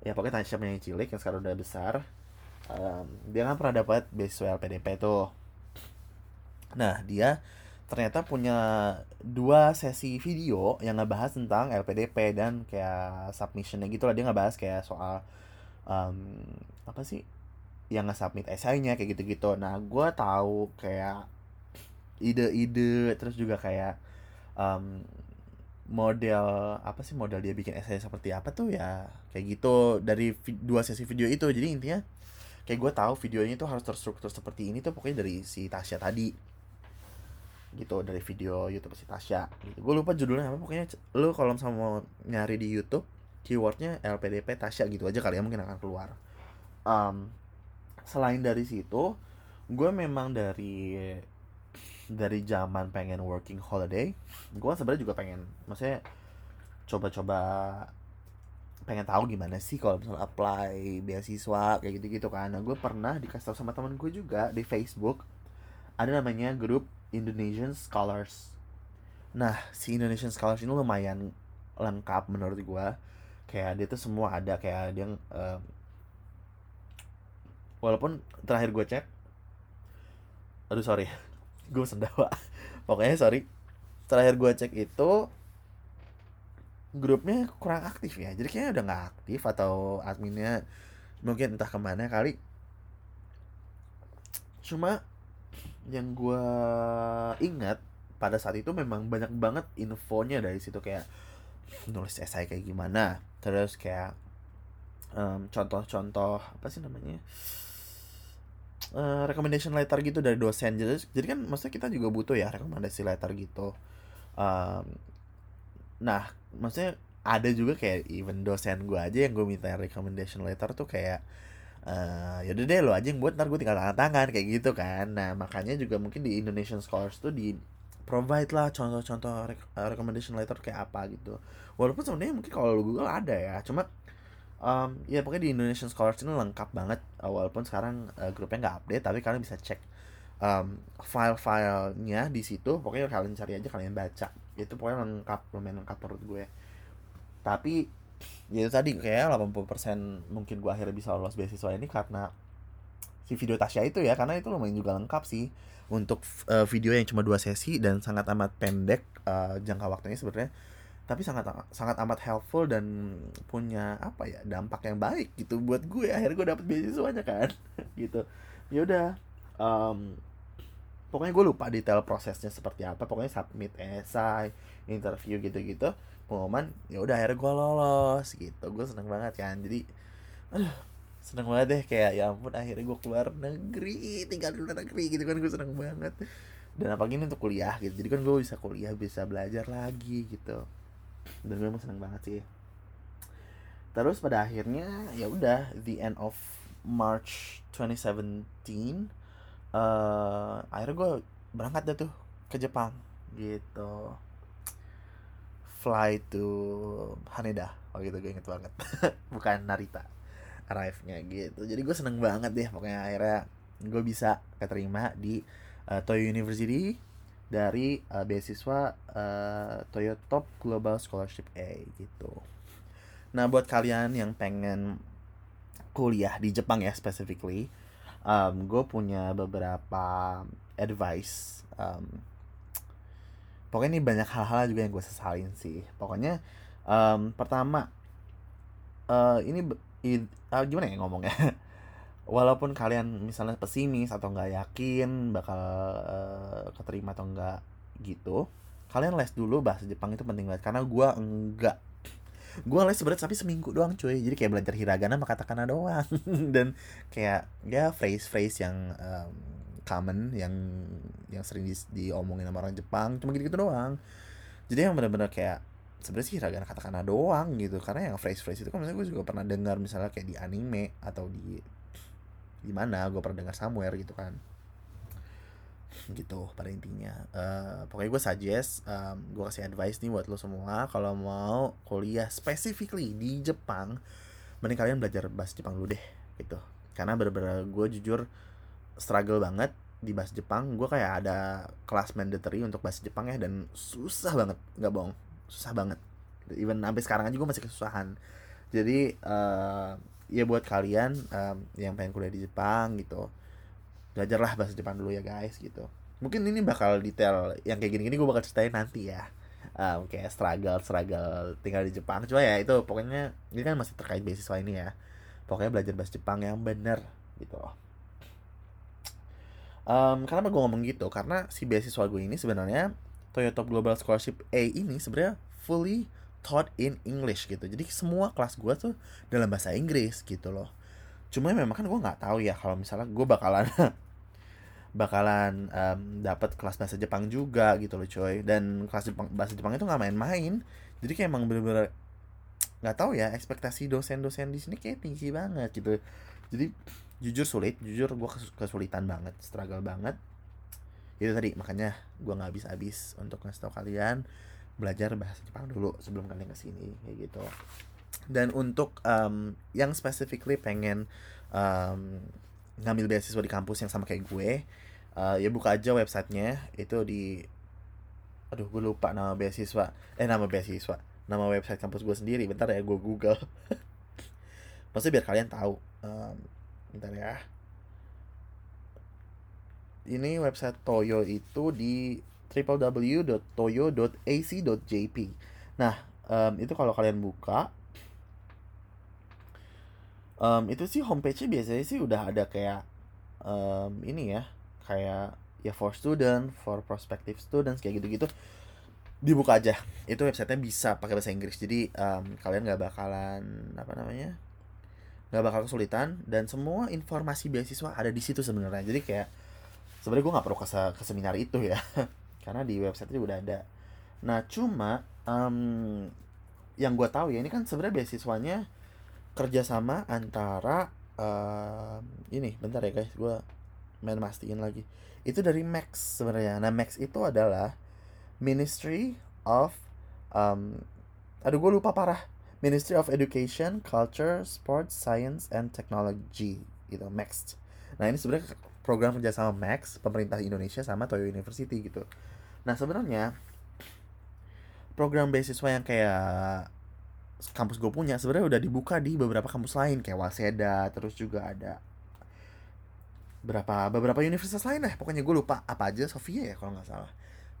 Ya pokoknya Tansya yang cilik yang sekarang udah besar. Um, dia kan pernah dapat beasiswa LPDP tuh. Nah dia ternyata punya dua sesi video yang ngebahas tentang LPDP dan kayak submissionnya gitu lah. Dia ngebahas kayak soal um, apa sih yang nge-submit esainya kayak gitu-gitu. Nah gue tahu kayak ide-ide terus juga kayak um, model apa sih model dia bikin essay seperti apa tuh ya kayak gitu. Dari dua sesi video itu. Jadi intinya kayak gue tahu videonya itu harus terstruktur seperti ini tuh pokoknya dari si Tasya tadi. Gitu dari video YouTube si Tasya. Gitu. Gue lupa judulnya apa pokoknya lo kalau sama mau nyari di YouTube keywordnya LPDP Tasya gitu aja kali ya mungkin akan keluar. Um, selain dari situ gue memang dari dari zaman pengen working holiday gue sebenarnya juga pengen maksudnya coba-coba pengen tahu gimana sih kalau misalnya apply beasiswa kayak gitu-gitu kan. Nah gue pernah dikasih tahu sama temen gue juga di Facebook ada namanya grup Indonesian Scholars. Nah si Indonesian Scholars ini lumayan lengkap menurut gue kayak dia tuh semua ada kayak dia uh, walaupun terakhir gue cek aduh sorry. Gue sendawa pokoknya sorry. Terakhir gue cek itu grupnya kurang aktif ya. Jadi kayaknya udah nggak aktif atau adminnya mungkin entah ke mana kali. Cuma yang gue ingat pada saat itu memang banyak banget infonya dari situ. Kayak nulis esai kayak gimana. Terus kayak contoh-contoh um, apa sih namanya uh, recommendation letter gitu dari dosen. Jadi jadi kan maksudnya kita juga butuh ya rekomendasi letter gitu. Um, nah maksudnya ada juga kayak even dosen gue aja yang gue minta recommendation letter tuh kayak uh, yaudah deh lo aja yang buat ntar gue tinggal tangan tangan kayak gitu kan. Nah makanya juga mungkin di Indonesian Scholars tuh di provide lah contoh-contoh recommendation letter kayak apa gitu. Walaupun sebenarnya mungkin kalau Google ada ya cuma um, ya pokoknya di Indonesian Scholars ini lengkap banget. Walaupun sekarang uh, grupnya nggak update tapi kalian bisa cek um, file-filenya di situ. Pokoknya kalian cari aja kalian baca. Itu pokoknya lengkap lumayan lengkap menurut gue. Tapi ya itu tadi kayak 80% mungkin gue akhirnya bisa lolos beasiswa ini karena si video Tasya itu ya. Karena itu lumayan juga lengkap sih. Untuk uh, video yang cuma dua sesi dan sangat amat pendek uh, jangka waktunya sebenarnya tapi sangat sangat amat helpful dan punya apa ya dampak yang baik gitu buat gue. Akhirnya gue dapet beasiswanya kan gitu. Ya udah um, pokoknya gue lupa detail prosesnya seperti apa. Pokoknya submit esai interview gitu-gitu. Pengumuman ya udah akhirnya gue lolos gitu. Gue seneng banget kan. Jadi aduh seneng banget deh. Kayak ya ampun akhirnya gue keluar negeri tinggal di luar negeri gitu kan. Gue seneng banget. Dan apalagi ini untuk kuliah gitu. Jadi kan gue bisa kuliah bisa belajar lagi gitu dan gue emang seneng banget sih. Terus pada akhirnya ya udah the end of March 2017 uh, akhirnya gue berangkat deh tuh ke Jepang gitu. Fly to Haneda oh gitu gue inget banget. Bukan Narita arrive-nya gitu. Jadi gue seneng banget deh pokoknya akhirnya gue bisa keterima di uh, Toyo University dari uh, beasiswa uh, Top Global Scholarship A gitu. Nah buat kalian yang pengen kuliah di Jepang ya specifically um, gue punya beberapa advice um, pokoknya ini banyak hal-hal juga yang gue sesalin sih. Pokoknya um, pertama uh, ini uh, gimana ya ngomongnya walaupun kalian misalnya pesimis atau nggak yakin bakal uh, keterima atau enggak gitu kalian les dulu bahasa Jepang itu penting banget. Karena gue enggak gue les sebenarnya tapi seminggu doang cuy. Jadi kayak belajar hiragana sama katakana doang. Dan kayak ya phrase phrase yang um, common yang yang sering di, diomongin sama orang Jepang cuma gitu gitu doang. Jadi yang benar-benar kayak sebenarnya sih hiragana katakana doang gitu. Karena yang phrase phrase itu kan misalnya gue juga pernah dengar misalnya kayak di anime atau di di mana gue pernah dengar somewhere gitu kan. Gitu pada intinya. Uh, pokoknya gue suggest um, gue kasih advice nih buat lo semua. Kalau mau kuliah specifically di Jepang mending kalian belajar bahasa Jepang dulu deh gitu. Karena bener-bener gue jujur struggle banget di bahasa Jepang. Gue kayak ada kelas mandatory untuk bahasa Jepang ya dan susah banget. Nggak bohong susah banget. Even sampai sekarang aja gue masih kesusahan. Jadi uh, ya buat kalian um, yang pengen kuliah di Jepang gitu. Belajarlah bahasa Jepang dulu ya guys gitu. Mungkin ini bakal detail yang kayak gini-gini gue bakal ceritain nanti ya. Um, kayak struggle struggle tinggal di Jepang. Cuma ya itu pokoknya ini kan masih terkait beasiswa ini ya. Pokoknya belajar bahasa Jepang yang bener gitu loh. Um, kenapa gue ngomong gitu? Karena si beasiswa gue ini sebenarnya Toyota Global Scholarship A ini sebenarnya fully taught in English gitu. Jadi semua kelas gue tuh dalam bahasa Inggris gitu loh. Cuma memang kan gue nggak tahu ya kalau misalnya gue bakalan bakalan um, dapat kelas bahasa Jepang juga gitu loh coy. Dan kelas Jepang bahasa Jepang itu nggak main-main. Jadi kayak emang bener-bener nggak tahu ya ekspektasi dosen-dosen di sini kayak tinggi banget gitu. Jadi jujur sulit jujur gue kesulitan banget struggle banget. Itu tadi makanya gue nggak habis-habis untuk ngasih tau kalian belajar bahasa Jepang dulu sebelum kalian ke sini kayak gitu. Dan untuk um, yang specifically pengen um, ngambil beasiswa di kampus yang sama kayak gue uh, ya buka aja websitenya. Itu di aduh gue lupa nama beasiswa. Eh nama beasiswa. Nama website kampus gue sendiri. Bentar ya gue google. Maksudnya biar kalian tahu. Um, bentar ya. Ini website Toyo itu di www.toyo.ac.jp nah um, itu kalau kalian buka um, itu sih homepage-nya biasanya sih udah ada kayak um, ini ya kayak ya for student, for prospective students kayak gitu-gitu. Dibuka aja. Itu websitenya bisa pakai bahasa Inggris. Jadi um, kalian nggak bakalan apa namanya nggak bakal kesulitan. Dan semua informasi beasiswa ada di situ sebenarnya. Jadi kayak sebenarnya gue nggak perlu ke, ke seminar itu ya karena di website itu udah ada. Nah cuma um, yang gue tahu ya ini kan sebenarnya beasiswanya kerjasama antara uh, ini bentar ya guys gue main mastiin lagi. Itu dari Max sebenarnya. Nah Max itu adalah Ministry of um, aduh gue lupa parah. Ministry of Education, Culture, Sports, Science, and Technology gitu Max. Nah ini sebenarnya program kerjasama Max pemerintah Indonesia sama Toyo University gitu nah sebenarnya program beasiswa yang kayak kampus gue punya sebenarnya udah dibuka di beberapa kampus lain kayak Waseda terus juga ada berapa beberapa universitas lain lah. Pokoknya gue lupa apa aja Sofia ya kalau nggak salah.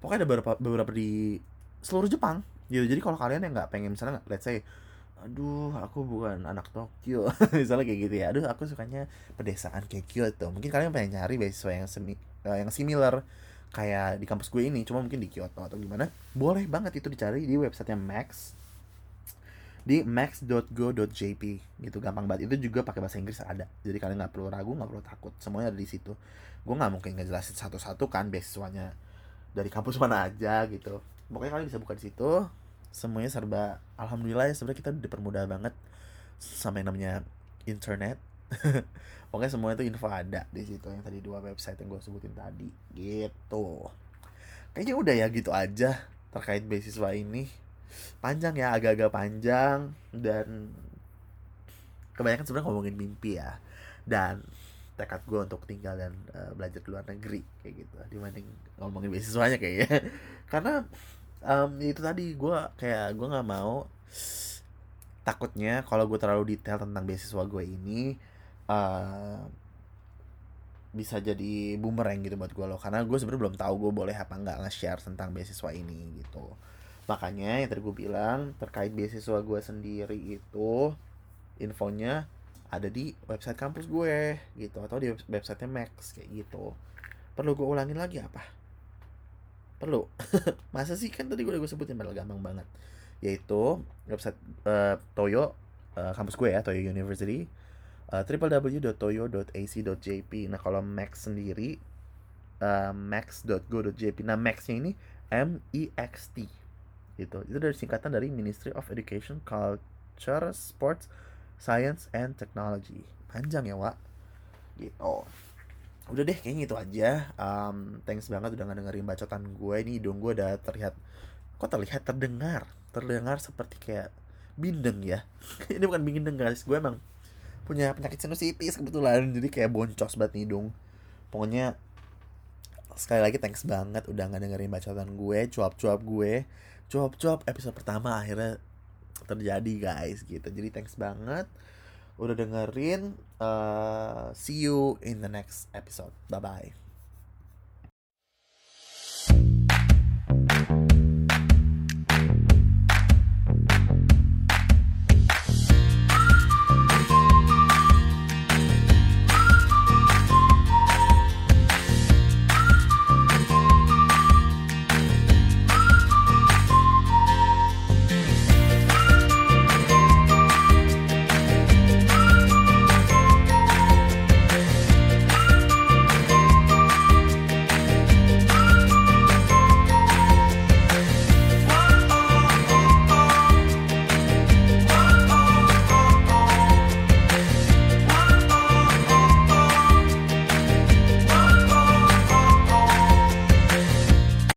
Pokoknya ada beberapa beberapa di seluruh Jepang gitu. Jadi kalau kalian yang nggak pengen misalnya let's say aduh aku bukan anak Tokyo misalnya kayak gitu ya. Aduh aku sukanya pedesaan kayak Kyoto. Mungkin kalian pengen nyari beasiswa yang semi uh, yang similar kayak di kampus gue ini cuma mungkin di Kyoto atau gimana boleh banget itu dicari di websitenya Max. Di max.go.jp gitu gampang banget. Itu juga pakai bahasa Inggris ada. Jadi kalian nggak perlu ragu nggak perlu takut. Semuanya ada di situ. Gue nggak mungkin ngejelasin satu-satu kan beasiswanya dari kampus mana aja gitu. Pokoknya kalian bisa buka di situ. Semuanya serba alhamdulillah ya sebenarnya kita dipermudah banget. Sama yang namanya internet pokoknya semua itu info ada di situ yang tadi dua website yang gue sebutin tadi gitu. Kayaknya udah ya gitu aja terkait beasiswa ini. Panjang ya agak-agak panjang dan kebanyakan sebenarnya ngomongin mimpi ya dan tekad gue untuk tinggal dan uh, belajar di luar negeri kayak gitu. Dibanding ngomongin beasiswanya kayaknya. Karena um, itu tadi gue kayak gue nggak mau takutnya kalau gue terlalu detail tentang beasiswa gue ini uh, bisa jadi boomerang gitu buat gue loh. Karena gue sebenarnya belum tahu gue boleh apa nggak nge-share tentang beasiswa ini gitu. Makanya yang tadi gue bilang terkait beasiswa gue sendiri itu infonya ada di website kampus gue gitu atau di websitenya Max kayak gitu. Perlu gue ulangin lagi apa? Perlu. Masa sih? Kan tadi gue udah gue sebutin padahal gampang banget. Yaitu website uh, Toyo uh, kampus gue ya Toyo University uh, www.toyo.ac.jp nah kalau Max sendiri uh, max.go.jp nah Maxnya ini M E X T gitu. Itu dari singkatan dari Ministry of Education Culture Sports Science and Technology. Panjang ya Wak? Gitu. Udah deh kayaknya itu aja. Um, thanks banget udah dengerin bacotan gue. Ini hidung gue udah terlihat kok terlihat terdengar? Terdengar seperti kayak bindeng ya. Ini bukan bindeng guys. Gue emang punya penyakit sinusitis kebetulan jadi kayak boncos banget hidung pokoknya sekali lagi thanks banget udah nggak dengerin bacotan gue cuap-cuap gue. Cuap-cuap episode pertama akhirnya terjadi guys gitu. Jadi thanks banget udah dengerin uh, see you in the next episode. Bye bye